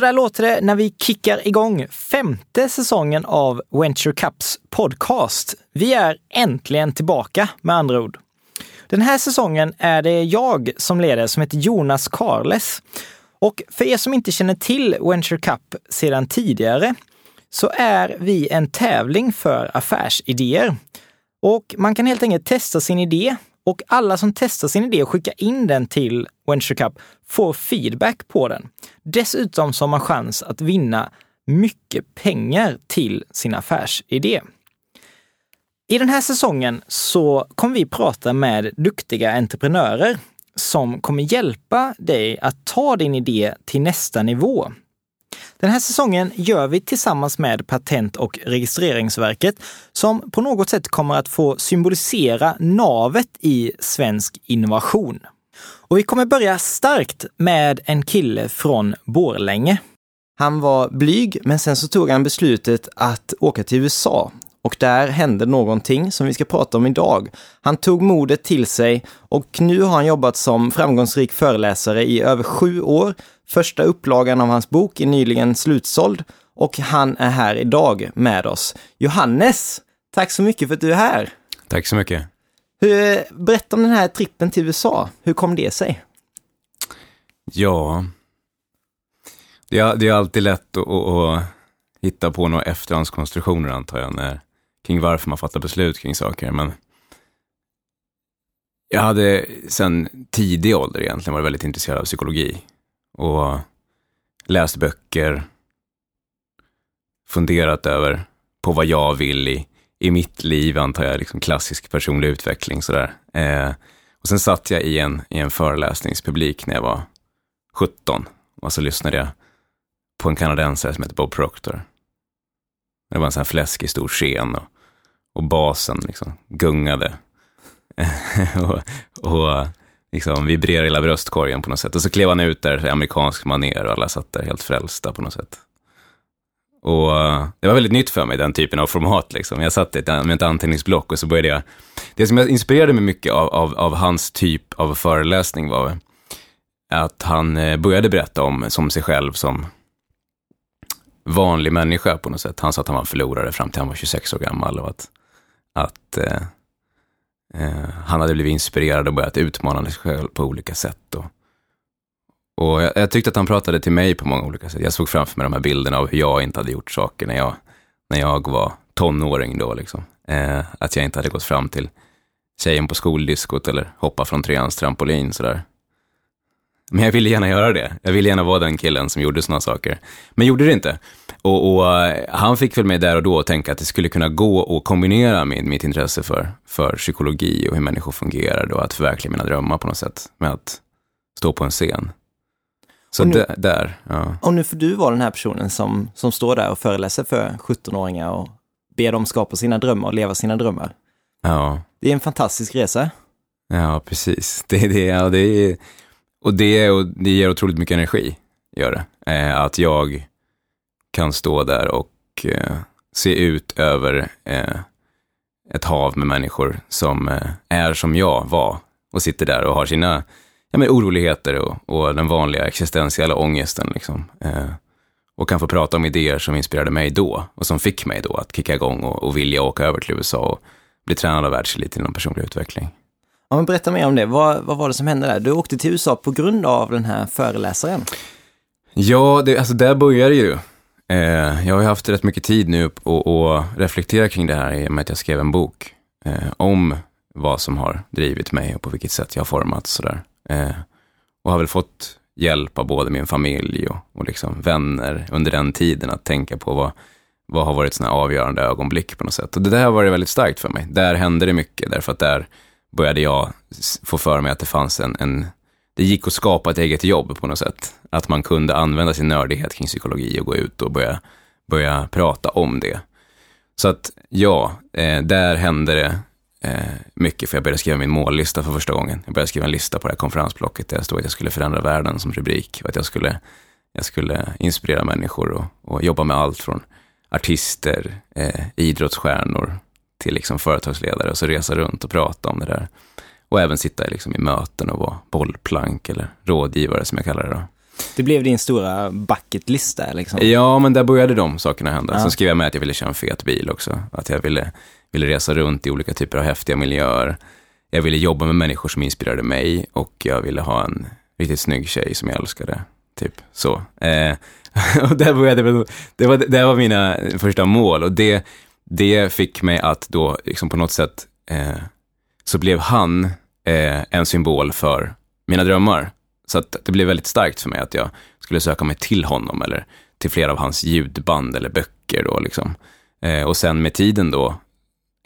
Så där låter det när vi kickar igång femte säsongen av Venture Cups podcast. Vi är äntligen tillbaka med andra ord. Den här säsongen är det jag som leder som heter Jonas Karles. Och för er som inte känner till Venture Cup sedan tidigare så är vi en tävling för affärsidéer. Och man kan helt enkelt testa sin idé och alla som testar sin idé och skickar in den till Venture Cup får feedback på den. Dessutom så har man chans att vinna mycket pengar till sin affärsidé. I den här säsongen så kommer vi prata med duktiga entreprenörer som kommer hjälpa dig att ta din idé till nästa nivå. Den här säsongen gör vi tillsammans med Patent och registreringsverket som på något sätt kommer att få symbolisera navet i svensk innovation. Och vi kommer börja starkt med en kille från Borlänge. Han var blyg, men sen så tog han beslutet att åka till USA. Och där hände någonting som vi ska prata om idag. Han tog modet till sig och nu har han jobbat som framgångsrik föreläsare i över sju år. Första upplagan av hans bok är nyligen slutsåld och han är här idag med oss. Johannes, tack så mycket för att du är här. Tack så mycket. Hur, berätta om den här trippen till USA. Hur kom det sig? Ja, det är, det är alltid lätt att, att hitta på några efterhandskonstruktioner antar jag, när, kring varför man fattar beslut kring saker. Men jag hade sedan tidig ålder egentligen varit väldigt intresserad av psykologi och läst böcker, funderat över på vad jag vill i, i mitt liv, antar jag, liksom klassisk personlig utveckling sådär. Eh, och sen satt jag i en, i en föreläsningspublik när jag var 17 och så lyssnade jag på en kanadensare som heter Bob Proctor. Det var en sån här fläskig stor scen och, och basen liksom gungade. och, och liksom vibrerar i hela bröstkorgen på något sätt. Och så klev han ut där i amerikansk maner och alla satt där helt frälsta på något sätt. Och eh, det var väldigt nytt för mig, den typen av format. Liksom. Jag satt med ett anteckningsblock och så började jag... Det som jag inspirerade mig mycket av, av, av hans typ av föreläsning var att han eh, började berätta om som sig själv som vanlig människa på något sätt. Han sa att han var en förlorare fram till han var 26 år gammal och att, att eh, eh, han hade blivit inspirerad och börjat utmana sig själv på olika sätt. Och, och jag, jag, tyckte att han pratade till mig på många olika sätt. Jag såg framför mig de här bilderna av hur jag inte hade gjort saker när jag, när jag var tonåring då. Liksom. Eh, att jag inte hade gått fram till tjejen på skoldiskot eller hoppa från treans trampolin sådär. Men jag ville gärna göra det. Jag ville gärna vara den killen som gjorde sådana saker. Men gjorde det inte. Och, och, han fick väl mig där och då att tänka att det skulle kunna gå att kombinera med mitt intresse för, för psykologi och hur människor fungerar och att förverkliga mina drömmar på något sätt med att stå på en scen. Så nu, där, där, ja. Och nu får du vara den här personen som, som står där och föreläser för 17-åringar och ber dem skapa sina drömmar och leva sina drömmar. Ja. Det är en fantastisk resa. Ja, precis. Det, det, ja, det är, och det, och det ger otroligt mycket energi, gör det. Eh, att jag kan stå där och eh, se ut över eh, ett hav med människor som eh, är som jag var och sitter där och har sina ja, men oroligheter och, och den vanliga existentiella ångesten. Liksom. Eh, och kan få prata om idéer som inspirerade mig då och som fick mig då att kicka igång och, och vilja åka över till USA och bli tränad av världseliten inom personlig utveckling. Ja, men berätta mer om det. Vad, vad var det som hände där? Du åkte till USA på grund av den här föreläsaren. Ja, det, alltså där började det ju. Eh, jag har haft rätt mycket tid nu att reflektera kring det här i och med att jag skrev en bok eh, om vad som har drivit mig och på vilket sätt jag har formats. Sådär. Eh, och har väl fått hjälp av både min familj och, och liksom vänner under den tiden att tänka på vad, vad har varit sådana avgörande ögonblick på något sätt. Och det där har varit väldigt starkt för mig. Där hände det mycket, därför att där började jag få för mig att det fanns en, en det gick att skapa ett eget jobb på något sätt. Att man kunde använda sin nördighet kring psykologi och gå ut och börja, börja prata om det. Så att ja, eh, där hände det eh, mycket, för jag började skriva min mållista för första gången. Jag började skriva en lista på det här konferensblocket där det stod att jag skulle förändra världen som rubrik och att jag skulle, jag skulle inspirera människor och, och jobba med allt från artister, eh, idrottsstjärnor till liksom företagsledare och så resa runt och prata om det där. Och även sitta liksom i möten och vara bollplank eller rådgivare som jag kallar det. Då. Det blev din stora bucket list där liksom. Ja, men där började de sakerna hända. Ja. Sen skrev jag med att jag ville köra en fet bil också. Att jag ville, ville resa runt i olika typer av häftiga miljöer. Jag ville jobba med människor som inspirerade mig och jag ville ha en riktigt snygg tjej som jag älskade. Typ så. Eh, och där började, det, var, det var mina första mål och det, det fick mig att då liksom på något sätt eh, så blev han eh, en symbol för mina drömmar. Så att det blev väldigt starkt för mig att jag skulle söka mig till honom eller till flera av hans ljudband eller böcker då liksom. Eh, och sen med tiden då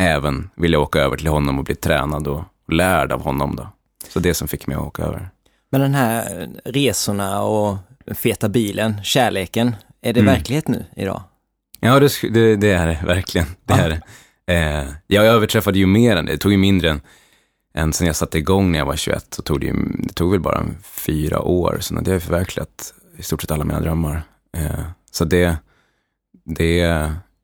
även vilja åka över till honom och bli tränad och lärd av honom då. Så det som fick mig att åka över. Men den här resorna och feta bilen, kärleken, är det Mm. verklighet nu idag? Ja, det, det, det är det verkligen. Det är det. Eh, jag överträffade ju mer än det. Det tog ju mindre än, än sen jag satte igång när jag var 21. Så tog det, ju, det tog väl bara fyra år. Så det har jag förverkligat i stort sett alla mina drömmar. Eh, så det, det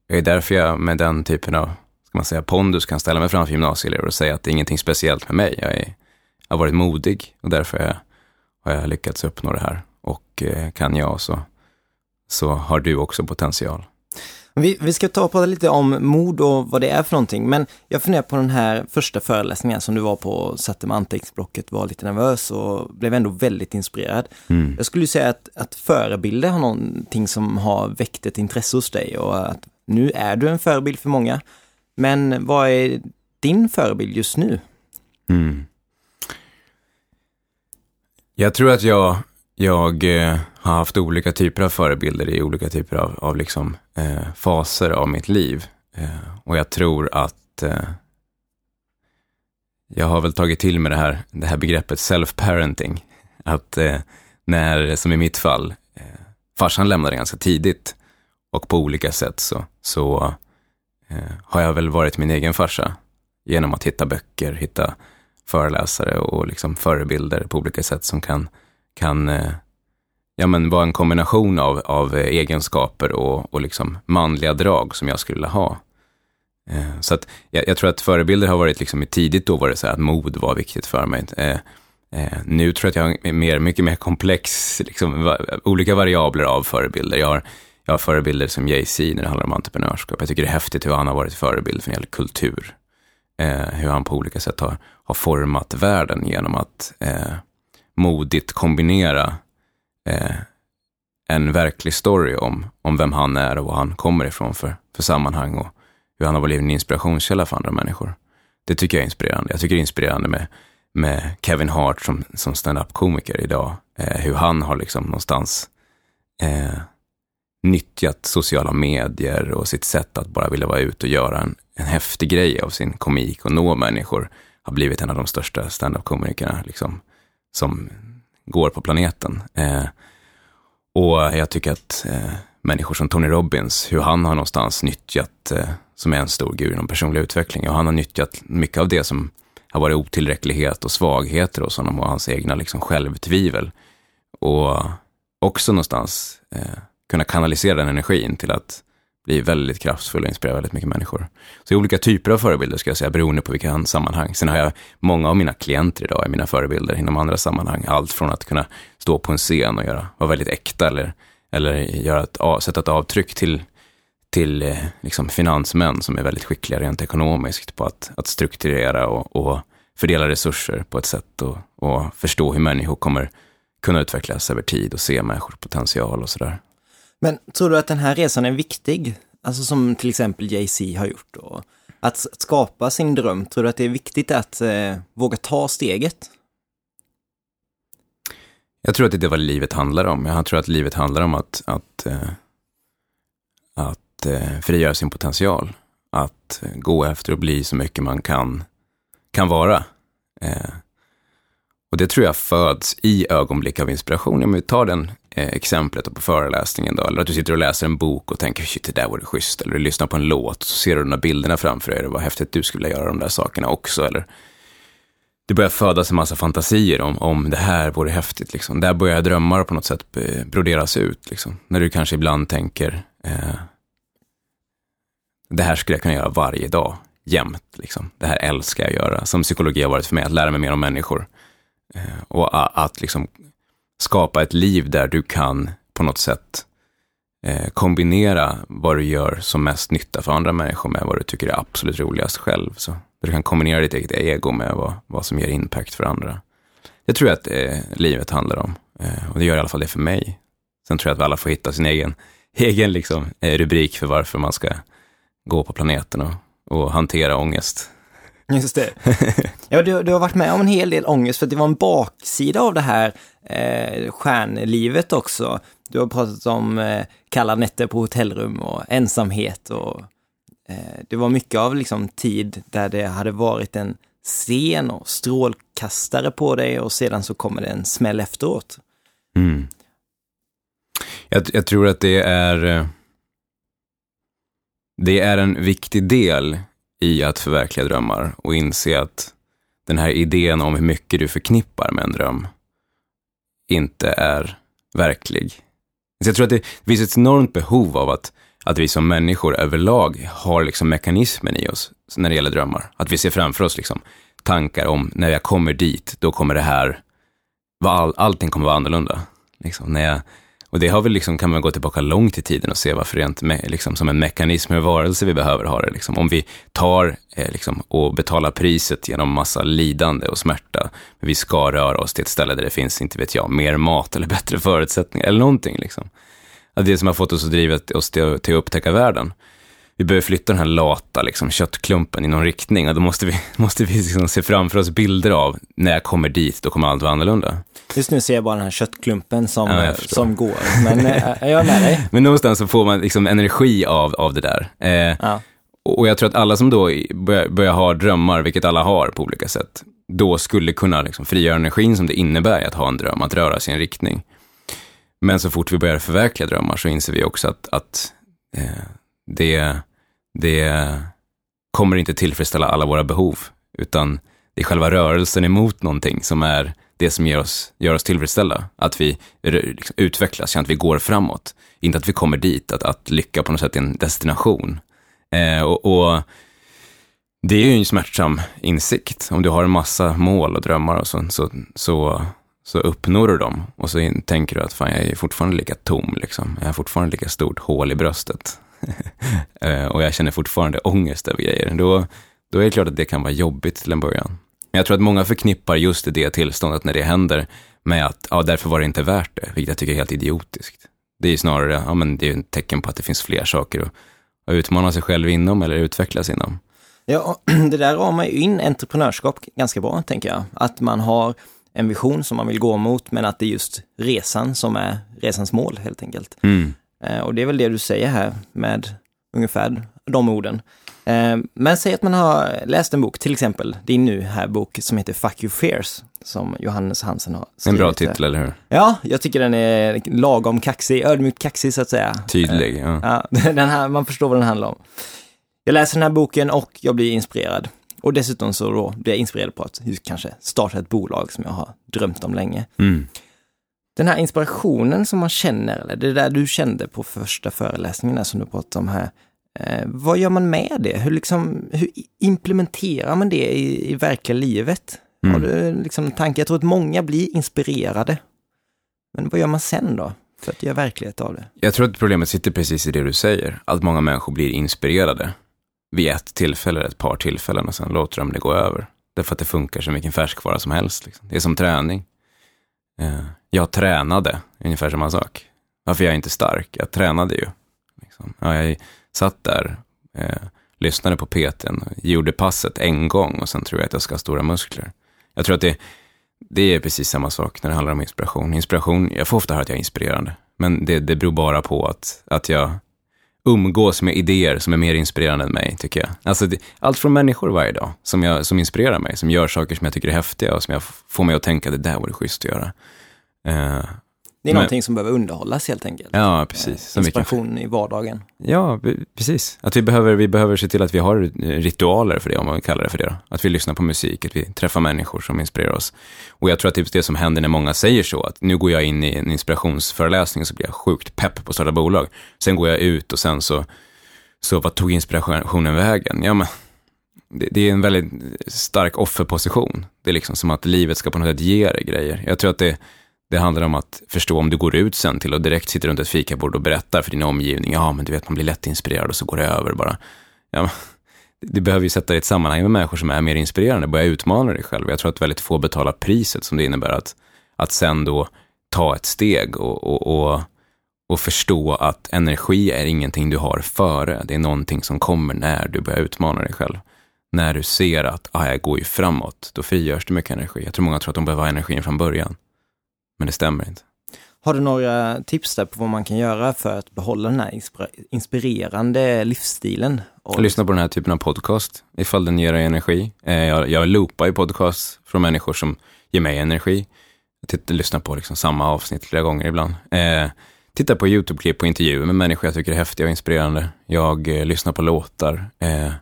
är därför jag med den typen av ska man säga, pondus kan ställa mig framför gymnasieelever och säga att det är ingenting speciellt med mig. Jag, är, jag har varit modig och därför har jag, har jag lyckats uppnå det här. Och eh, kan jag så, så har du också potential. Vi, vi ska ta och prata lite om mod och vad det är för någonting, men jag funderar på den här första föreläsningen som du var på och satte med anteckningsblocket, var lite nervös och blev ändå väldigt inspirerad. Mm. Jag skulle säga att, att förebilder har någonting som har väckt ett intresse hos dig och att nu är du en förebild för många. Men vad är din förebild just nu? Mm. Jag tror att jag, jag eh, har haft olika typer av förebilder i olika typer av, av liksom, eh, faser av mitt liv. Eh, och jag tror att eh, jag har väl tagit till mig det här, det här begreppet self-parenting. Att eh, när, som i mitt fall, eh, farsan lämnade ganska tidigt och på olika sätt så, så eh, har jag väl varit min egen farsa genom att hitta böcker, hitta föreläsare och liksom förebilder på olika sätt som kan, kan eh, ja, men vara en kombination av, av eh, egenskaper och, och liksom manliga drag som jag skulle vilja ha. Eh, Så att jag, jag tror att förebilder har varit liksom i tidigt då var det så här att mod var viktigt för mig. Eh, eh, Nu tror jag att jag har mer, mycket mer komplex, liksom, va, olika variabler av förebilder. Jag har, jag har förebilder som Jay-Z när det handlar om entreprenörskap. Jag tycker det är häftigt hur han har varit förebild för en hel kultur. Eh, hur han på olika sätt har, har format världen genom att eh, modigt kombinera eh, en verklig story om, om vem han är och var han kommer ifrån för, för sammanhang och hur han har blivit en inspirationskälla för andra människor. Det tycker jag är inspirerande. Jag tycker det är inspirerande med, med Kevin Hart som, som stand-up-komiker idag. Eh, hur han har liksom någonstans eh, nyttjat sociala medier och sitt sätt att bara vilja vara ute och göra en, en häftig grej av sin komik och nå människor har blivit en av de största stand-up-komikerna liksom, som går på planeten. Eh, och jag tycker att eh, människor som Tony Robbins, hur han har någonstans nyttjat, eh, som är en stor guru inom personlig utveckling, och han har nyttjat mycket av det som har varit otillräcklighet och svagheter hos honom och hans egna liksom, självtvivel. Och också någonstans eh, kunna kanalisera den energin till att bli väldigt kraftfull och inspirera väldigt mycket människor. Så olika typer av förebilder ska jag säga, beroende på vilka sammanhang. Sen har jag många av mina klienter idag är mina förebilder inom andra sammanhang. Allt från att kunna stå på en scen och göra, vara väldigt äkta eller, eller göra ett, sätta ett avtryck till, till eh, liksom finansmän som är väldigt skickliga rent ekonomiskt på att, att strukturera och, och fördela resurser på ett sätt och, och förstå hur människor kommer kunna utvecklas över tid och se människors potential och sådär. Men tror du att den här resan är viktig? Alltså som till exempel Jay-Z har gjort. Och att skapa sin dröm, tror du att det är viktigt att eh, våga ta steget? Jag tror att det är vad livet handlar om. Jag tror att livet handlar om att, att, eh, att eh, frigöra sin potential. Att eh, gå efter och bli så mycket man kan, kan vara. Eh, och det tror jag föds i ögonblick av inspiration. Om vi tar den eh, exemplet på föreläsningen då, eller att du sitter och läser en bok och tänker shit, det där vore schysst. Eller du lyssnar på en låt så ser du de där bilderna framför dig. Det var häftigt, du skulle vilja göra de där sakerna också. Eller det börjar födas en massa fantasier om, om det här vore häftigt. Liksom. Där börjar drömmar på något sätt eh, broderas ut. Liksom. När du kanske ibland tänker, eh, det här skulle jag kunna göra varje dag, jämt. Liksom. Det här älskar jag att göra. Som psykologi har varit för mig, att lära mig mer om människor. Eh, och att liksom skapa ett liv där du kan på något sätt eh, kombinera vad du gör som mest nytta för andra människor med vad du tycker är absolut roligast själv. Så du kan kombinera ditt eget ego med vad, vad som ger impact för andra. Det tror jag att eh, livet handlar om. Eh, och det gör i alla fall det för mig. Sen tror jag att vi alla får hitta sin egen, egen liksom, eh, rubrik för varför man ska gå på planeten och, och hantera ångest. Just det. Ja, du, du har varit med om en hel del ångest för det var en baksida av det här eh, stjärnlivet också. Du har pratat om eh, kalla nätter på hotellrum och ensamhet och eh, det var mycket av liksom tid där det hade varit en scen och strålkastare på dig och sedan så kommer det en smäll efteråt. Mm. Jag, jag tror att det är eh, det är en viktig del i att förverkliga drömmar och inse att den här idén om hur mycket du förknippar med en dröm inte är verklig. Så jag tror att det finns ett enormt behov av att, att vi som människor överlag har liksom mekanismen i oss när det gäller drömmar. Att vi ser framför oss liksom tankar om när jag kommer dit, då kommer det här, all, allting kommer vara annorlunda. Liksom, när jag, och det har väl liksom, kan man gå tillbaka långt i tiden och se varför rent me, liksom, som en mekanism, hur varelse vi behöver ha det. Liksom. Om vi tar eh, liksom, och betalar priset genom massa lidande och smärta, men vi ska röra oss till ett ställe där det finns, inte vet jag, mer mat eller bättre förutsättningar eller någonting. Liksom. Att det som har fått oss att driva oss till, till att upptäcka världen vi behöver flytta den här lata liksom, köttklumpen i någon riktning och då måste vi, måste vi liksom se framför oss bilder av när jag kommer dit, då kommer allt vara annorlunda. Just nu ser jag bara den här köttklumpen som, ja, som går, men äh, jag är med dig. Men någonstans så får man liksom energi av, av det där. Eh, ja. Och jag tror att alla som då börjar, börjar, ha drömmar, vilket alla har på olika sätt, då skulle kunna liksom frigöra energin som det innebär att ha en dröm, att röra sig i en riktning. Men så fort vi börjar förverkliga drömmar så inser vi också att, att eh, det det kommer inte tillfredsställa alla våra behov, utan det är själva rörelsen emot någonting som är det som gör oss, gör oss tillfredsställda. Att vi liksom utvecklas, att vi går framåt. Inte att vi kommer dit, att, att lycka på något sätt är en destination. Eh, och, och, det är ju en smärtsam insikt. Om du har en massa mål och drömmar och så, så, så, så uppnår du dem. Och så tänker du att fan, jag är fortfarande lika tom, liksom. jag har fortfarande lika stort hål i bröstet. Eh, och jag känner fortfarande ångest över grejer, då, då är det klart att det kan vara jobbigt till en början. Men jag tror att många förknippar just det tillståndet när det händer med att, ja, därför var det inte värt det, vilket jag tycker är helt idiotiskt. Det är snarare, ja men det är ett tecken på att det finns fler saker att, att utmana sig själv inom eller utvecklas inom. Ja, det där ramar ju in entreprenörskap ganska bra, tänker jag. Att man har en vision som man vill gå mot, men att det är just resan som är resans mål, helt enkelt. Mm. Eh, och det är väl det du säger här med ungefär de orden. Eh, men säg att man har läst en bok, till exempel din nu här bok som heter Fuck You Fears, som Johannes Hansen har skrivit. En bra titel, eller hur? Ja, jag tycker den är lagom kaxig, ödmjukt kaxig så att säga. Tydlig, ja. ja den här, man förstår vad den handlar om. Jag läser den här boken och jag blir inspirerad. Och dessutom så då blir jag inspirerad på att just kanske starta ett bolag som jag har drömt om länge. Mm den här inspirationen som man känner, eller det där du kände på första föreläsningen som du pratade om här, eh, vad gör man med det? Hur, liksom, hur implementerar man det i, i verkliga livet? Mm. Har du liksom en tanke? Jag tror att många blir inspirerade. Men vad gör man sen då? För att göra verklighet av det? Jag tror att problemet sitter precis i det du säger, att många människor blir inspirerade vid ett tillfälle, ett par tillfällen och sen låter de det gå över. Därför att det funkar som vilken färskvara som helst. Liksom. Det är som träning. Jag tränade, ungefär samma sak. Varför jag är inte stark? Jag tränade ju. Liksom. Ja, jag satt där, eh, lyssnade på PTn, gjorde passet en gång och sen tror jag att jag ska ha stora muskler. Jag tror att det, det är precis samma sak när det handlar om inspiration. Inspiration, jag får ofta höra att jag är inspirerande, men det, det beror bara på att, att jag umgås med idéer som är mer inspirerande än mig, tycker jag. Alltså, det, allt från människor varje dag som, jag, som inspirerar mig, som gör saker som jag tycker är häftiga och som jag får mig att tänka att det där vore schysst att göra. Uh, det är men, någonting som behöver underhållas helt enkelt. Ja, precis. Eh, inspiration i vardagen. Ja, precis. Att vi behöver, vi behöver se till att vi har ritualer för det, om man kallar det för det. Att vi lyssnar på musik, att vi träffar människor som inspirerar oss. Och jag tror att det är det som händer när många säger så, att nu går jag in i en inspirationsföreläsning och så blir jag sjukt pepp på att starta bolag. Sen går jag ut och sen så, så vad tog inspirationen vägen? Ja, men det, det är en väldigt stark offerposition. Det är liksom som att livet ska på något sätt ge dig grejer. Jag tror att det det handlar om att förstå om du går ut sen till och direkt sitter runt ett fikabord och berättar för din omgivning, ja men du vet man blir lätt inspirerad och så går det över bara. Ja, du behöver ju sätta dig i ett sammanhang med människor som är mer inspirerande, börja utmana dig själv. Jag tror att väldigt få betalar priset som det innebär att, att sen då ta ett steg och, och, och, och förstå att energi är ingenting du har före. Det är någonting som kommer när du börjar utmana dig själv. När du ser att ah, jag går ju framåt, då frigörs det mycket energi. Jag tror många tror att de behöver ha energin från början. Men det stämmer inte. Har du några tips där på vad man kan göra för att behålla den här inspirerande livsstilen? Och... Lyssna på den här typen av podcast, ifall den ger dig energi. Eh, jag, jag loopar ju podcast från människor som ger mig energi. Jag lyssnar på liksom samma avsnitt flera gånger ibland. Eh, tittar på YouTube-klipp och intervjuer med människor jag tycker är häftiga och inspirerande. Jag eh, lyssnar på låtar eh,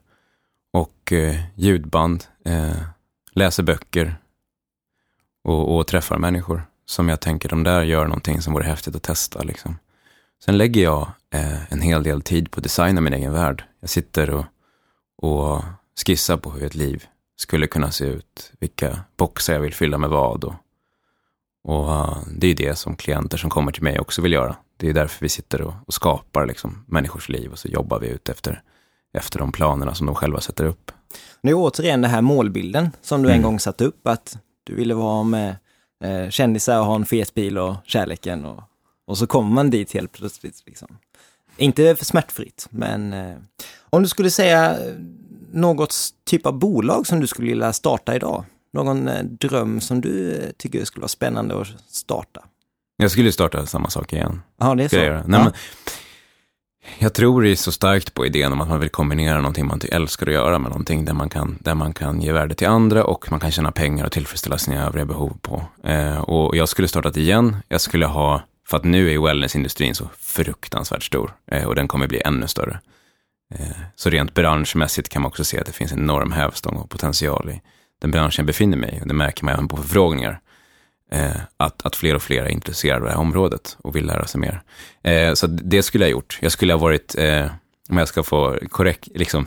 och eh, ljudband, eh, läser böcker och, och träffar människor som jag tänker, de där gör någonting som vore häftigt att testa. Liksom. Sen lägger jag eh, en hel del tid på att designa min egen värld. Jag sitter och, och skissar på hur ett liv skulle kunna se ut, vilka boxar jag vill fylla med vad. Och, och uh, det är det som klienter som kommer till mig också vill göra. Det är därför vi sitter och, och skapar liksom, människors liv och så jobbar vi ut efter, efter de planerna som de själva sätter upp. Är återigen den här målbilden som du mm. en gång satte upp, att du ville vara med eh, kändisar och ha en fet bil och kärleken och, och så kommer man dit helt plötsligt. Liksom. Inte för smärtfritt, men eh, om du skulle säga något typ av bolag som du skulle vilja starta idag? Någon eh, dröm som du eh, tycker skulle vara spännande att starta? Jag skulle starta samma sak igen. Ja, det är så? Nej, ja. men, jag tror så starkt på idén om att man vill kombinera någonting man älskar att göra med någonting där man kan, där man kan ge värde till andra och man kan tjäna pengar och tillfredsställa sina övriga behov på. Eh, och jag skulle startat igen. Jag skulle ha, för att nu är wellnessindustrin så fruktansvärt stor eh, och den kommer bli ännu större. Eh, så rent branschmässigt kan man också se att det finns en enorm hävstång och potential i den branschen jag befinner mig i. Och det märker man även på förfrågningar Eh, att, att fler och fler är intresserade av det här området och vill lära sig mer. Eh, så det skulle jag ha gjort. Jag skulle ha varit, eh, om jag ska få korrekt, liksom,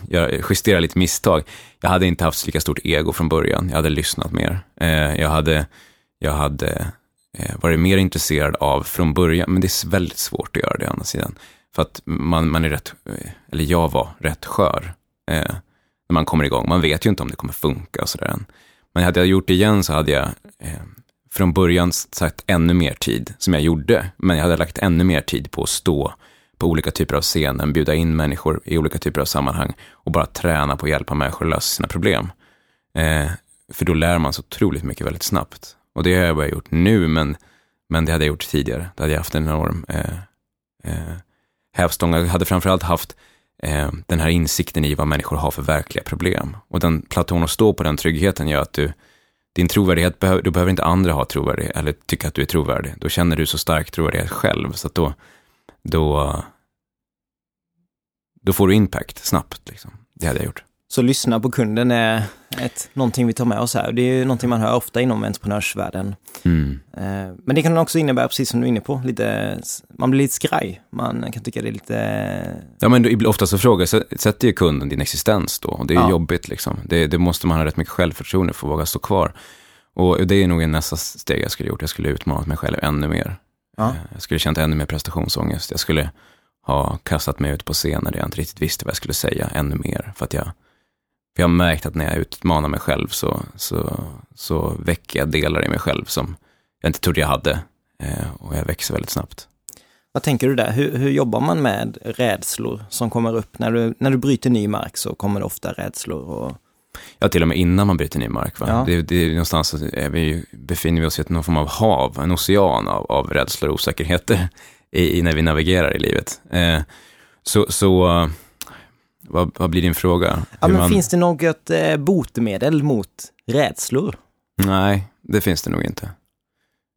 justera lite misstag, jag hade inte haft lika stort ego från början. Jag hade lyssnat mer. Eh, jag hade, jag hade eh, varit mer intresserad av från början, men det är väldigt svårt att göra det å andra sidan. För att man, man är rätt, eh, eller jag var rätt skör eh, när man kommer igång. Man vet ju inte om det kommer funka och sådär. än. Men hade jag gjort det igen så hade jag från början sagt ännu mer tid, som jag gjorde, men jag hade lagt ännu mer tid på att stå på olika typer av scener, bjuda in människor i olika typer av sammanhang och bara träna på att hjälpa människor att lösa sina problem. Eh, för då lär man sig otroligt mycket väldigt snabbt. Och det har jag bara gjort nu, men, men det hade jag gjort tidigare. Då hade jag haft en enorm eh, eh, hävstång. Jag hade framförallt haft eh, den här insikten i vad människor har för verkliga problem. Och den platon att stå på den tryggheten gör att du din trovärdighet, då behöver inte andra ha trovärdighet eller tycka att du är trovärdig. Då känner du så stark trovärdighet själv, så att då, då, då får du impact snabbt. Liksom. Det hade jag gjort. Så lyssna på kunden är ett, någonting vi tar med oss här. Det är ju någonting man hör ofta inom entreprenörsvärlden. Mm. Eh, men det kan också innebära, precis som du är inne på, lite, man blir lite skraj. Man kan tycka det är lite... Ja, men ofta så frågar ju kunden din existens då. Och det är ja. jobbigt liksom. Det, det, måste man ha rätt mycket självförtroende för att våga stå kvar. Och det är nog nästa steg jag skulle gjort. Jag skulle utmanat mig själv ännu mer. Ja. Eh, jag skulle känt ännu mer prestationsångest. Jag skulle ha kastat mig ut på scen där jag inte riktigt visste vad jag skulle säga ännu mer. För att jag för jag har märkt att när jag utmanar mig själv så, så, så väcker jag delar i mig själv som jag inte trodde jag hade. Eh, och jag växer väldigt snabbt. Vad tänker du där? Hur, hur, jobbar man med rädslor som kommer upp? När du, när du bryter ny mark så kommer det ofta rädslor. Och... Ja, till och med innan man bryter ny mark. Va? Ja. Det, det är någonstans är vi, befinner vi oss i någon form av hav, en ocean av, av rädslor och osäkerheter i, i när vi navigerar i livet. Eh, så, så vad, vad blir din fråga? Ja, men man... Finns det något eh, botemedel mot rädslor? Nej, det finns det nog inte.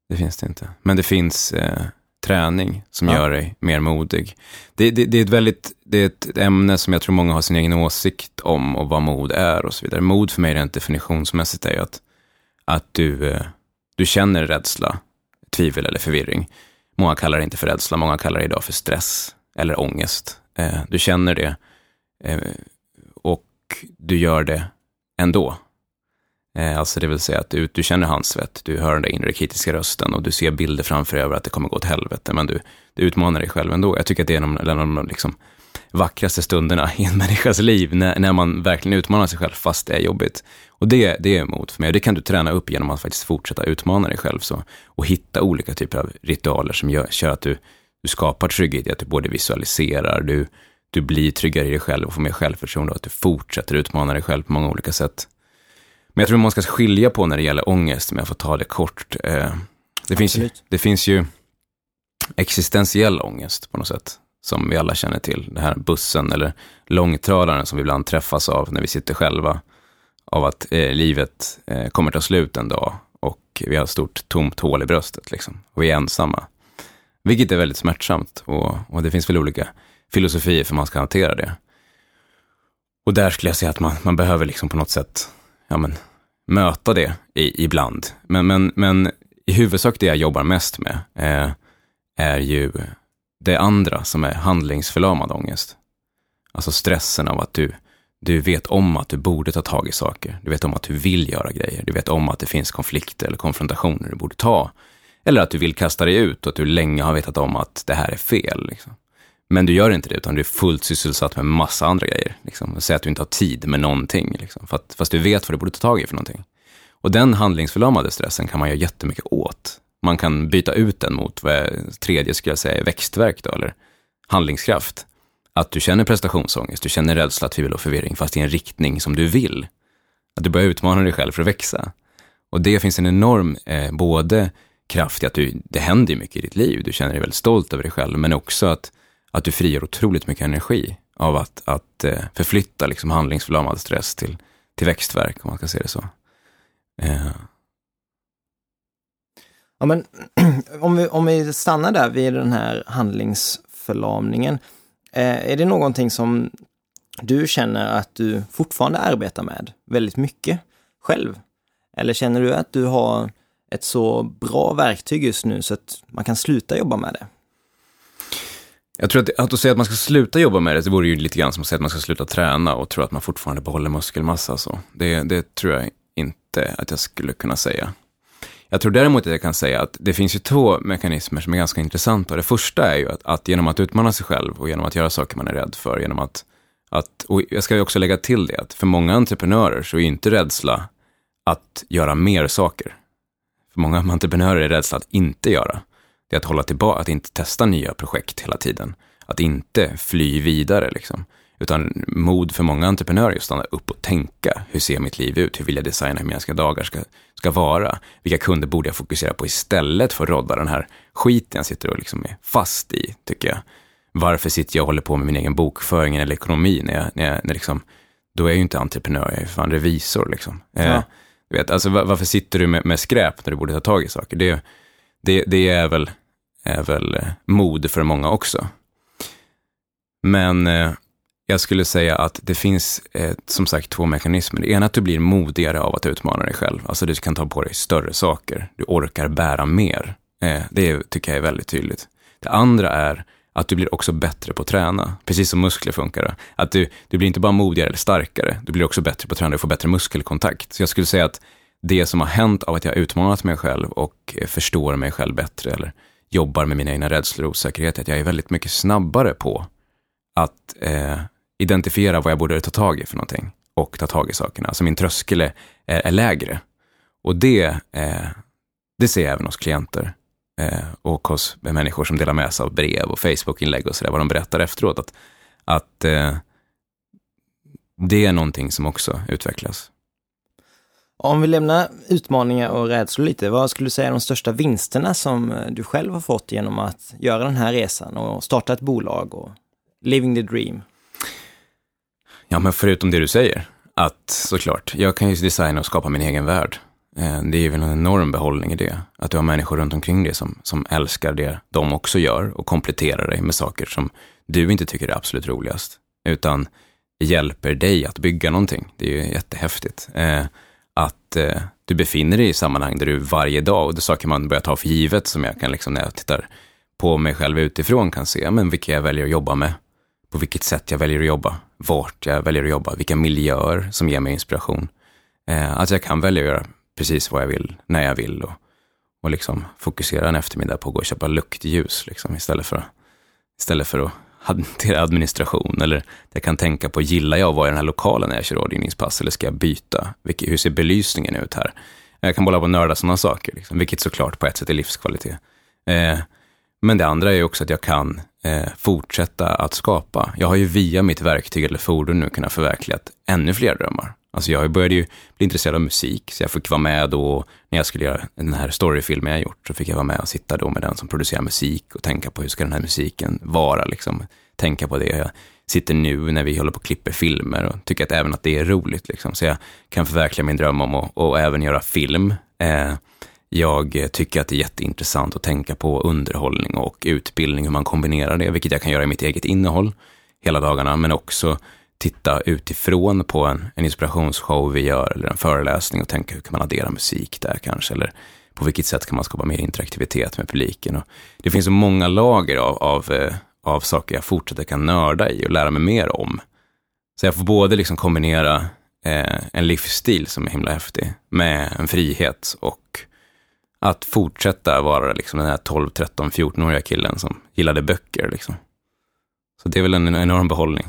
Det finns det inte. Men det finns eh, träning som ja. gör dig mer modig. Det, det, det, är ett väldigt, det är ett ämne som jag tror många har sin egen åsikt om och vad mod är och så vidare. Mod för mig rent definitionsmässigt är ju att, att du, eh, du känner rädsla, tvivel eller förvirring. Många kallar det inte för rädsla, många kallar det idag för stress eller ångest. Eh, du känner det Eh, och du gör det ändå. Eh, alltså det vill säga att du, du känner handsvett, du hör den där inre kritiska rösten och du ser bilder framför över att det kommer gå åt helvete, men du, du utmanar dig själv ändå. Jag tycker att det är en av de liksom, vackraste stunderna i en människas liv, när, när man verkligen utmanar sig själv fast det är jobbigt. Och det, det är emot för mig och det kan du träna upp genom att faktiskt fortsätta utmana dig själv så, och hitta olika typer av ritualer som gör, gör att du, du skapar trygghet i att du både visualiserar, du, du blir tryggare i dig själv och får mer självförtroende och att du fortsätter utmana dig själv på många olika sätt. Men jag tror man ska skilja på när det gäller ångest, om jag får ta det kort. Eh, det, finns ju, det finns ju existentiell ångest på något sätt, som vi alla känner till. Det här bussen eller långtradaren som vi ibland träffas av när vi sitter själva, av att eh, livet eh, kommer ta slut en dag och vi har ett stort tomt hål i bröstet liksom, och vi är ensamma. Vilket är väldigt smärtsamt och, och det finns väl olika filosofier för hur man ska hantera det. Och där skulle jag säga att man, man behöver liksom på något sätt ja, men, möta det i, ibland. Men, men, men i huvudsak det jag jobbar mest med eh, är ju det andra som är handlingsförlamad ångest. Alltså stressen av att du, du vet om att du borde ta tag i saker. Du vet om att du vill göra grejer. Du vet om att det finns konflikter eller konfrontationer du borde ta. Eller att du vill kasta dig ut och att du länge har vetat om att det här är fel. Liksom. Men du gör inte det, utan du är fullt sysselsatt med massa andra grejer. Liksom. Säg att du inte har tid med någonting, liksom. fast du vet vad du borde ta tag i för någonting. Och den handlingsförlamade stressen kan man göra jättemycket åt. Man kan byta ut den mot, vad jag, tredje skulle jag säga, växtverk då, eller handlingskraft. Att du känner prestationsångest, du känner rädsla, tvivel och förvirring, fast i en riktning som du vill. Att du börjar utmana dig själv för att växa. Och det finns en enorm, eh, både kraft i att du, det händer mycket i ditt liv, du känner dig väldigt stolt över dig själv, men också att att du frigör otroligt mycket energi av att, att eh, förflytta liksom handlingsförlamad stress till, till växtverk, om man ska se det så. Eh. Ja, men, om, vi, om vi stannar där vid den här handlingsförlamningen. Eh, är det någonting som du känner att du fortfarande arbetar med väldigt mycket själv? Eller känner du att du har ett så bra verktyg just nu så att man kan sluta jobba med det? Jag tror att, att säga att man ska sluta jobba med det, det vore ju lite grann som att säga att man ska sluta träna och tro att man fortfarande behåller muskelmassa. Så. Det, det tror jag inte att jag skulle kunna säga. Jag tror däremot att jag kan säga att det finns ju två mekanismer som är ganska intressanta. Det första är ju att, att genom att utmana sig själv och genom att göra saker man är rädd för, genom att, att och jag ska ju också lägga till det, att för många entreprenörer så är ju inte rädsla att göra mer saker. För många entreprenörer är rädsla att inte göra är att hålla tillbaka, att inte testa nya projekt hela tiden. Att inte fly vidare liksom. Utan mod för många entreprenörer är att stanna upp och tänka. Hur ser mitt liv ut? Hur vill jag designa hur mina dagar ska, ska vara? Vilka kunder borde jag fokusera på istället för att rodda den här skiten jag sitter och liksom är fast i, tycker jag. Varför sitter jag och håller på med min egen bokföring eller ekonomi när jag, när jag när liksom, då är jag ju inte entreprenör, jag är fan revisor liksom. Eh, ja. Eh, vet, alltså varför sitter du med, med skräp när du borde ta tag i saker? Det, det, det är väl är väl eh, mod för många också. Men eh, jag skulle säga att det finns eh, som sagt två mekanismer. Det ena är att du blir modigare av att utmana dig själv. Alltså du kan ta på dig större saker. Du orkar bära mer. Det tycker jag är väldigt tydligt. Det andra är att du blir också bättre på att träna. Precis som muskler funkar. Att du, du blir inte bara modigare eller starkare, du blir också bättre på att träna, du får bättre muskelkontakt. Så jag skulle säga att det som har hänt av att jag har utmanat mig själv och förstår mig själv bättre, eller jobbar med mina egna rädslor och osäkerhet, att jag är väldigt mycket snabbare på att eh, identifiera vad jag borde ta tag i för någonting och ta tag i sakerna. Alltså min tröskel är, är lägre. Och det, eh, det ser jag även hos klienter eh, och hos människor som delar med sig av brev och Facebook-inlägg och sådär, vad de berättar efteråt. Att, att eh, det är någonting som också utvecklas. Om vi lämnar utmaningar och rädslor lite, vad skulle du säga är de största vinsterna som eh, du själv har fått genom att göra den här resan och starta ett bolag och living the dream? Ja, men förutom det du säger, att såklart, jag kan ju designa och skapa min egen värld. Eh, det är väl en enorm behållning i det. Att du har människor runt omkring dig som, som älskar det de också gör och kompletterar dig med saker som du inte tycker är absolut roligast. Utan hjälper dig att bygga någonting. Det är ju jättehäftigt. Eh, att eh, du befinner dig i sammanhang där du varje dag, och det saker man börjar ta för givet, som jag kan liksom när jag tittar på mig själv utifrån kan se, men vilka jag väljer att jobba med, på vilket sätt jag väljer att jobba, vart jag väljer att jobba, vilka miljöer som ger mig inspiration. Eh, att jag kan välja att göra precis vad jag vill, när jag vill och, och liksom fokusera en eftermiddag på att gå och köpa luktljus liksom, istället, för, istället för att hantera administration. Eller jag kan tänka på, gillar jag att vara i den här lokalen när jag kör rådgivningspass eller ska jag byta? Vilke, hur ser belysningen ut här? Jag kan bolla på nörda sådana saker, liksom, vilket såklart på ett sätt är livskvalitet. Eh, men det andra är också att jag kan eh, fortsätta att skapa. Jag har ju via mitt verktyg eller fordon nu kunnat förverkliga ännu fler drömmar. Alltså jag började ju bli intresserad av musik, så jag fick vara med då, när jag skulle göra den här storyfilmen jag gjort, så fick jag vara med och sitta då med den som producerar musik och tänka på hur ska den här musiken vara, liksom. Tänka på det. Jag sitter nu när vi håller på och klipper filmer och tycker att även att det är roligt, liksom. Så jag kan förverkliga min dröm om att och även göra film. Eh, jag tycker att det är jätteintressant att tänka på underhållning och utbildning, hur man kombinerar det, vilket jag kan göra i mitt eget innehåll hela dagarna, men också titta utifrån på en, en inspirationsshow vi gör eller en föreläsning och tänka hur kan man addera musik där kanske, eller på vilket sätt kan man skapa mer interaktivitet med publiken. Och det finns så många lager av, av, eh, av saker jag fortsätter kan nörda i och lära mig mer om. Så jag får både liksom kombinera eh, en livsstil som är himla häftig med en frihet och att fortsätta vara liksom den här 12, 13, 14-åriga killen som gillade böcker. Liksom. Så det är väl en enorm behållning.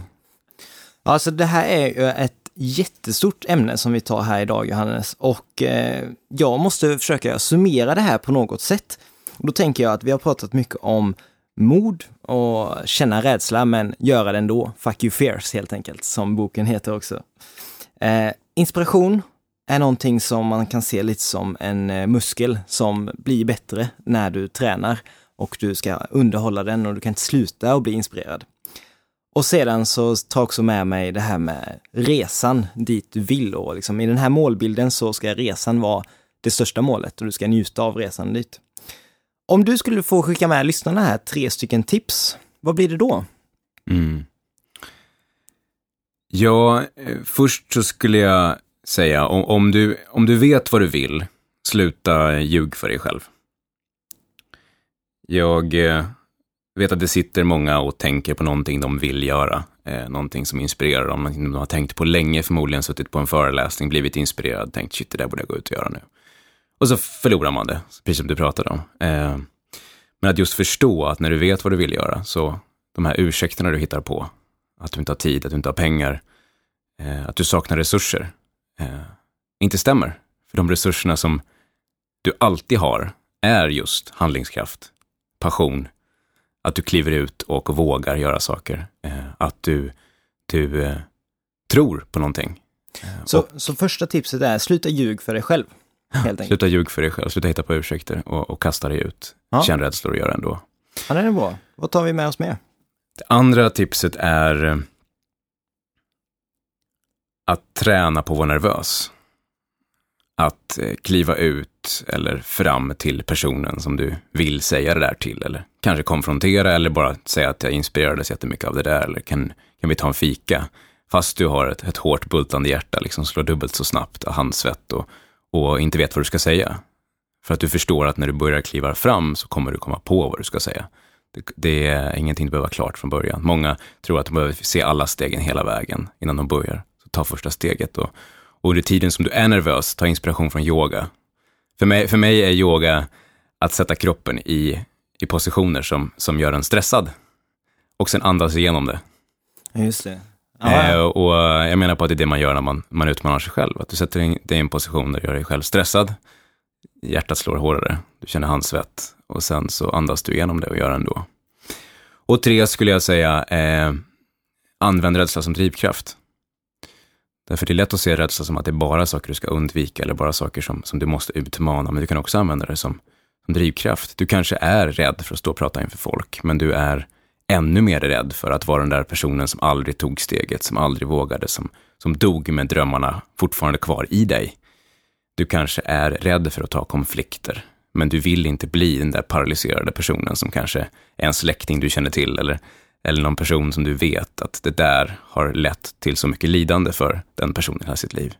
Alltså det här är ju ett jättestort ämne som vi tar här idag Johannes och eh, jag måste försöka summera det här på något sätt. Och då tänker jag att vi har pratat mycket om mod och känna rädsla men göra det ändå. Fuck you fears helt enkelt, som boken heter också. Eh, inspiration är någonting som man kan se lite som en eh, muskel som blir bättre när du tränar och du ska underhålla den och du kan inte sluta att bli inspirerad. Och sedan så tar jag också med mig det här med resan dit du vill och liksom i den här målbilden så ska resan vara det största målet och du ska njuta av resan dit. Om du skulle få skicka med lyssnarna här tre stycken tips, vad blir det då? Mm. Ja, eh, först så skulle jag säga, om, om, du, om du vet vad du vill, sluta ljug för dig själv. Jag eh, vet att det sitter många och tänker på någonting de vill göra, eh, någonting som inspirerar dem, någonting de har tänkt på länge, förmodligen suttit på en föreläsning, blivit inspirerad, tänkt shit, det där borde jag gå ut och göra nu. Och så förlorar man det, precis som du pratade om. Eh, men att just förstå att när du vet vad du vill göra, så de här ursäkterna du hittar på, att du inte har tid, att du inte har pengar, eh, att du saknar resurser, eh, inte stämmer. För de resurserna som du alltid har är just handlingskraft, passion, att du kliver ut och vågar göra saker. Eh, att du, du eh, tror på någonting. Eh, så, och, så första tipset är, sluta ljug för dig själv. Sluta ljug för dig själv, sluta hitta på ursäkter och, och kasta dig ut. Ja. Känn rädslor och gör ändå. Ja, det är bra. Vad tar vi med oss mer? Det andra tipset är att träna på att vara nervös. Att kliva ut eller fram till personen som du vill säga det där till. Eller kanske konfrontera eller bara säga att jag inspirerades jättemycket av det där. Eller kan, kan vi ta en fika? Fast du har ett, ett hårt bultande hjärta, liksom slår dubbelt så snabbt av handsvett och, och inte vet vad du ska säga. För att du förstår att när du börjar kliva fram så kommer du komma på vad du ska säga. Det, det är ingenting du behöver vara klart från början. Många tror att de behöver se alla stegen hela vägen innan de börjar ta första steget. Och, och under tiden som du är nervös, ta inspiration från yoga. För mig, för mig är yoga att sätta kroppen i, i positioner som, som gör en stressad. Och sen andas igenom det. Just det. Eh, och jag menar på att det är det man gör när man, man utmanar sig själv. Att du sätter dig i en position där du gör dig själv stressad. Hjärtat slår hårdare, du känner handsvett och sen så andas du igenom det och gör det ändå. Och tre skulle jag säga, eh, använd rädsla som drivkraft. Därför det är lätt att se rädsla som att det är bara saker du ska undvika eller bara saker som, som du måste utmana, men du kan också använda det som, som drivkraft. Du kanske är rädd för att stå och prata inför folk, men du är ännu mer rädd för att vara den där personen som aldrig tog steget, som aldrig vågade, som, som dog med drömmarna fortfarande kvar i dig. Du kanske är rädd för att ta konflikter, men du vill inte bli den där paralyserade personen som kanske är en släkting du känner till eller eller någon person som du vet att det där har lett till så mycket lidande för den personen i hela sitt liv.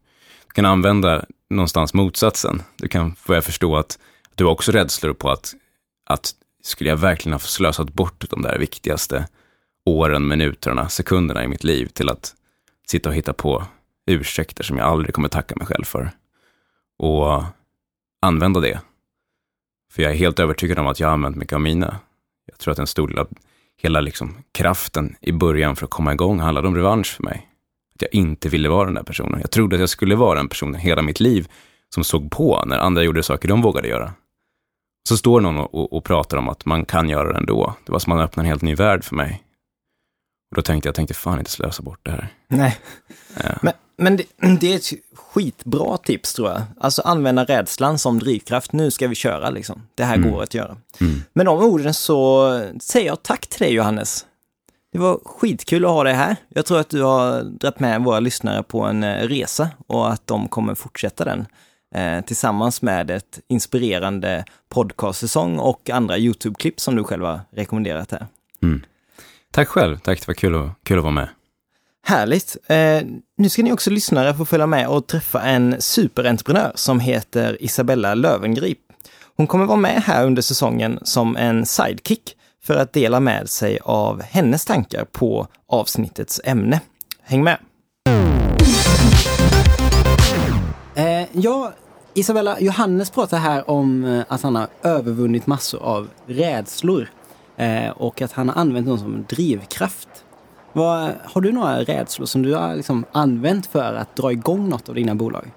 Du kan använda någonstans motsatsen. Du kan börja förstå att du har också rädslor på att, att skulle jag verkligen ha slösat bort de där viktigaste åren, minuterna, sekunderna i mitt liv till att sitta och hitta på ursäkter som jag aldrig kommer tacka mig själv för. Och använda det. För jag är helt övertygad om att jag har använt mycket av mina. Jag tror att en stor del av hela liksom kraften i början för att komma igång handlade om revansch för mig. Att jag inte ville vara den där personen. Jag trodde att jag skulle vara den personen hela mitt liv som såg på när andra gjorde saker de vågade göra. Så står någon och, och, pratar om att man kan göra det ändå. Det var som att man öppnade en helt ny värld för mig. Och då tänkte jag, jag tänkte fan inte slösa bort det här. Nej. Ja. Men, men det, det är ett skitbra tips tror jag. Alltså använda rädslan som drivkraft. Nu ska vi köra liksom. Det här Mm. går att göra. Mm. Med de orden så säger jag tack till dig Johannes. Det var skitkul att ha dig här. Jag tror att du har dragit med våra lyssnare på en eh, resa och att de kommer fortsätta den eh, tillsammans med ett inspirerande podcastsäsong och andra YouTube-klipp som du själv har rekommenderat här. Mm. Tack själv, tack det var kul att, kul att vara med. Härligt! Eh, nu ska ni också lyssnare få följa med och träffa en superentreprenör som heter Isabella Lövengrip. Hon kommer vara med här under säsongen som en sidekick för att dela med sig av hennes tankar på avsnittets ämne. Häng med! Eh, ja, Isabella, Johannes pratar här om eh, att han har övervunnit massor av rädslor eh, och att han har använt dem som drivkraft. Vad, har du några rädslor som du har liksom använt för att dra igång något av dina bolag?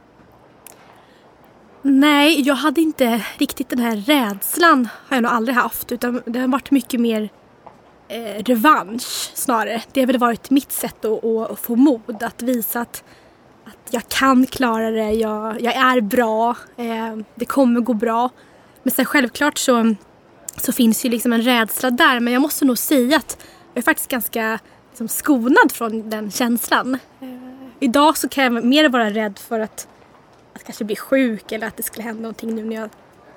Nej, jag hade inte riktigt den här rädslan. har jag nog aldrig haft. Utan det har varit mycket mer eh, revansch snarare. Det har väl varit mitt sätt att, att, få mod. Att visa att, att jag kan klara det. Jag, jag är bra. Eh, det kommer gå bra. Men sen självklart så, så finns ju liksom en rädsla där. Men jag måste nog säga att jag är faktiskt ganska liksom, skonad från den känslan. Idag så kan jag mer vara rädd för att att kanske bli sjuk eller att det skulle hända någonting nu när jag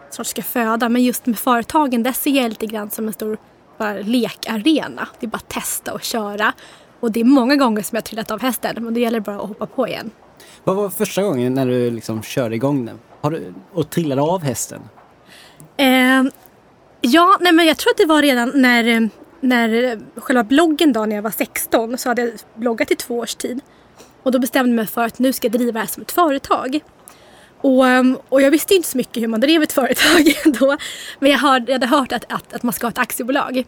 snart ska föda. Men just med företagen, där ser jag lite grann som en stor bara lekarena. Det är bara att testa och köra. Och det är många gånger som jag har trillat av hästen, men då gäller det bara att hoppa på igen. Vad var första gången när du liksom körde igång den? Har du, och trillade av hästen? Eh, ja, nej men jag tror att det var redan när, eh, när själva bloggen då, när jag var 16, så hade jag bloggat i två års tid. Och då bestämde jag mig för att nu ska jag driva det här som ett företag. Och, ehm, och jag visste ju inte så mycket hur man drev ett företag då. Men jag, hörde, jag hade hört att, att, att man ska ha ett aktiebolag.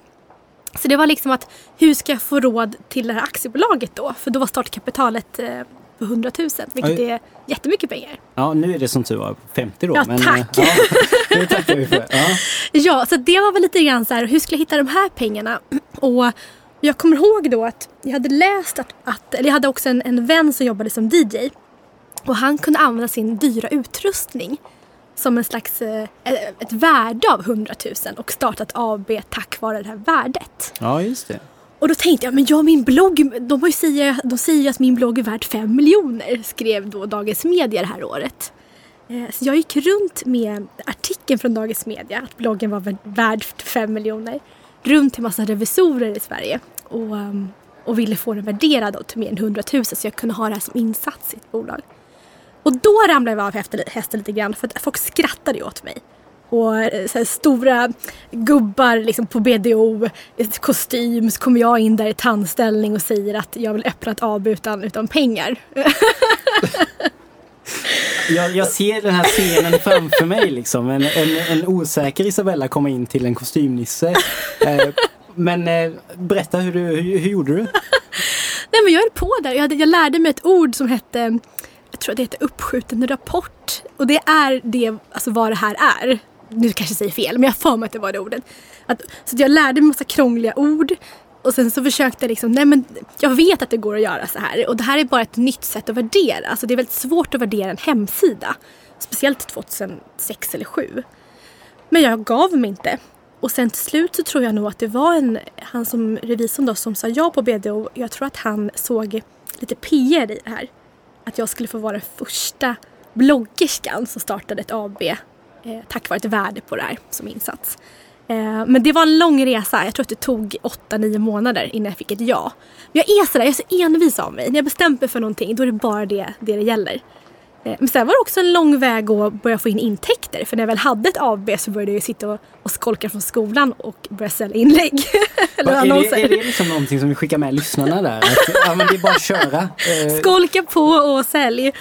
Så det var liksom att hur ska jag få råd till det här aktiebolaget då? För då var startkapitalet eh, på 100 000, vilket Oj. är jättemycket pengar. Ja, nu är det som tur var 50 då. Ja, men, tack. eh, Ja, det tackar vi för. Ja. Ja, så det var väl lite grann så här, hur skulle jag hitta de här pengarna? Och jag kommer ihåg då att jag hade läst att, att eller jag hade också en, en vän som jobbade som DJ. Och han kunde använda sin dyra utrustning som en slags, eh, ett värde av 100 000 och startat AB tack vare det här värdet. ja, just det. Och då tänkte jag, men jag min blogg, de, har ju säger, de säger ju att min blogg är värd 5 miljoner, skrev då Dagens Media det här året. Eh, så jag gick runt med artikeln från Dagens Media, att bloggen var värd- 5 miljoner, runt till massa revisorer i Sverige och, ehm, och ville få den värderad till mer än 100 000 så jag kunde ha det här som insats i ett bolag. Och då ramlade jag av hästen, lite grann för att folk skrattade ju åt mig. Och eh, här, stora gubbar liksom på BDO, i kostym, så kommer jag in där i tandställning och säger att jag vill öppna ett AB utan, utan pengar. Jag, jag ser den här scenen framför mig liksom. En, en, en osäker Isabella komma in till en kostymnisse. Eh, men eh, berätta, hur, du, hur, hur gjorde du? Nej men jag höll på där. Jag, hade, jag lärde mig ett ord som hette, jag tror det heter uppskjuten rapport. Och det är det, alltså vad det här är. Nu kanske jag säger fel, men jag har för mig att det var det ordet. Att, så att jag lärde mig massa krångliga ord. Och sen så försökte jag liksom, nej men jag vet att det går att göra så här. Och det här är bara ett nytt sätt att värdera. Alltså det är väldigt svårt att värdera en hemsida. Speciellt 2006 eller 2007. Men jag gav mig inte. Och sen till slut så tror jag nog att det var en, han som revisorn då som sa ja på BDO. Jag tror att han såg lite PR i det här. Att jag skulle få vara den första bloggerskan som startade ett AB Eh, tack vare ett värde på det här som insats. Eh, men det var en lång resa. Jag tror att det tog 8-9 månader innan jag fick ett ja. Men jag är sådär, jag är så envis av mig. När jag bestämt mig för någonting då är det bara det det, det gäller. Eh, Men sen var det också en lång väg att börja få in intäkter. För när jag väl hade ett AB så började jag sitta och, och skolka från skolan och börja sälja inlägg. Eller är, annonser. det, är det liksom någonting som vi skickar med lyssnarna där? Att, ja, men det är bara att köra. Eh, Skolka på och sälj.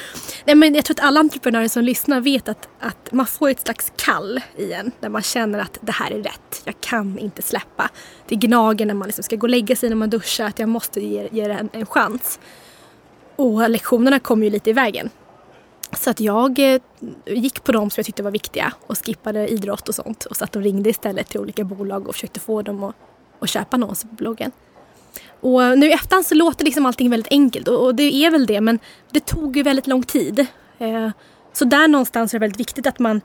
Nej, men jag tror att alla entreprenörer som lyssnar vet att, att man får ett slags kall i en. Där man känner att det här är rätt. Jag kan inte släppa. Det gnager när man liksom ska gå och lägga sig när man duschar. Att jag måste ge, ge det en, en chans. Och lektionerna kom ju lite i vägen. Så att jag eh, gick på dem som jag tyckte var viktiga och skippade idrott och sånt. Och satt och ringde istället till olika bolag och försökte få dem att, att köpa annonser på bloggen. Och nu i efterhand så låter liksom allting väldigt enkelt och, det är väl det men det tog ju väldigt lång tid. Eh, så där någonstans är det väldigt viktigt att man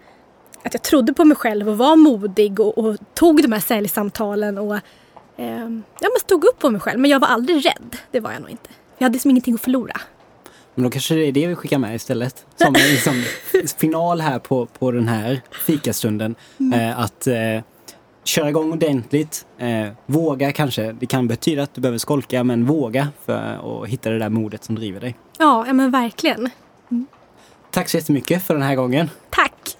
att jag trodde på mig själv och var modig och, och tog de här säljsamtalen och eh, ja, men stod upp på mig själv. Men jag var aldrig rädd. Det var jag nog inte. Jag hade liksom ingenting att förlora. Men då kanske det är det vi skickar med istället. Som en liksom, final här på, på den här fikastunden. Eh, att eh, köra igång ordentligt. Eh, våga kanske. Det kan betyda att du behöver skolka men våga för att hitta det där modet som driver dig. Ja, men verkligen. Tack så jättemycket för den här gången. Tack!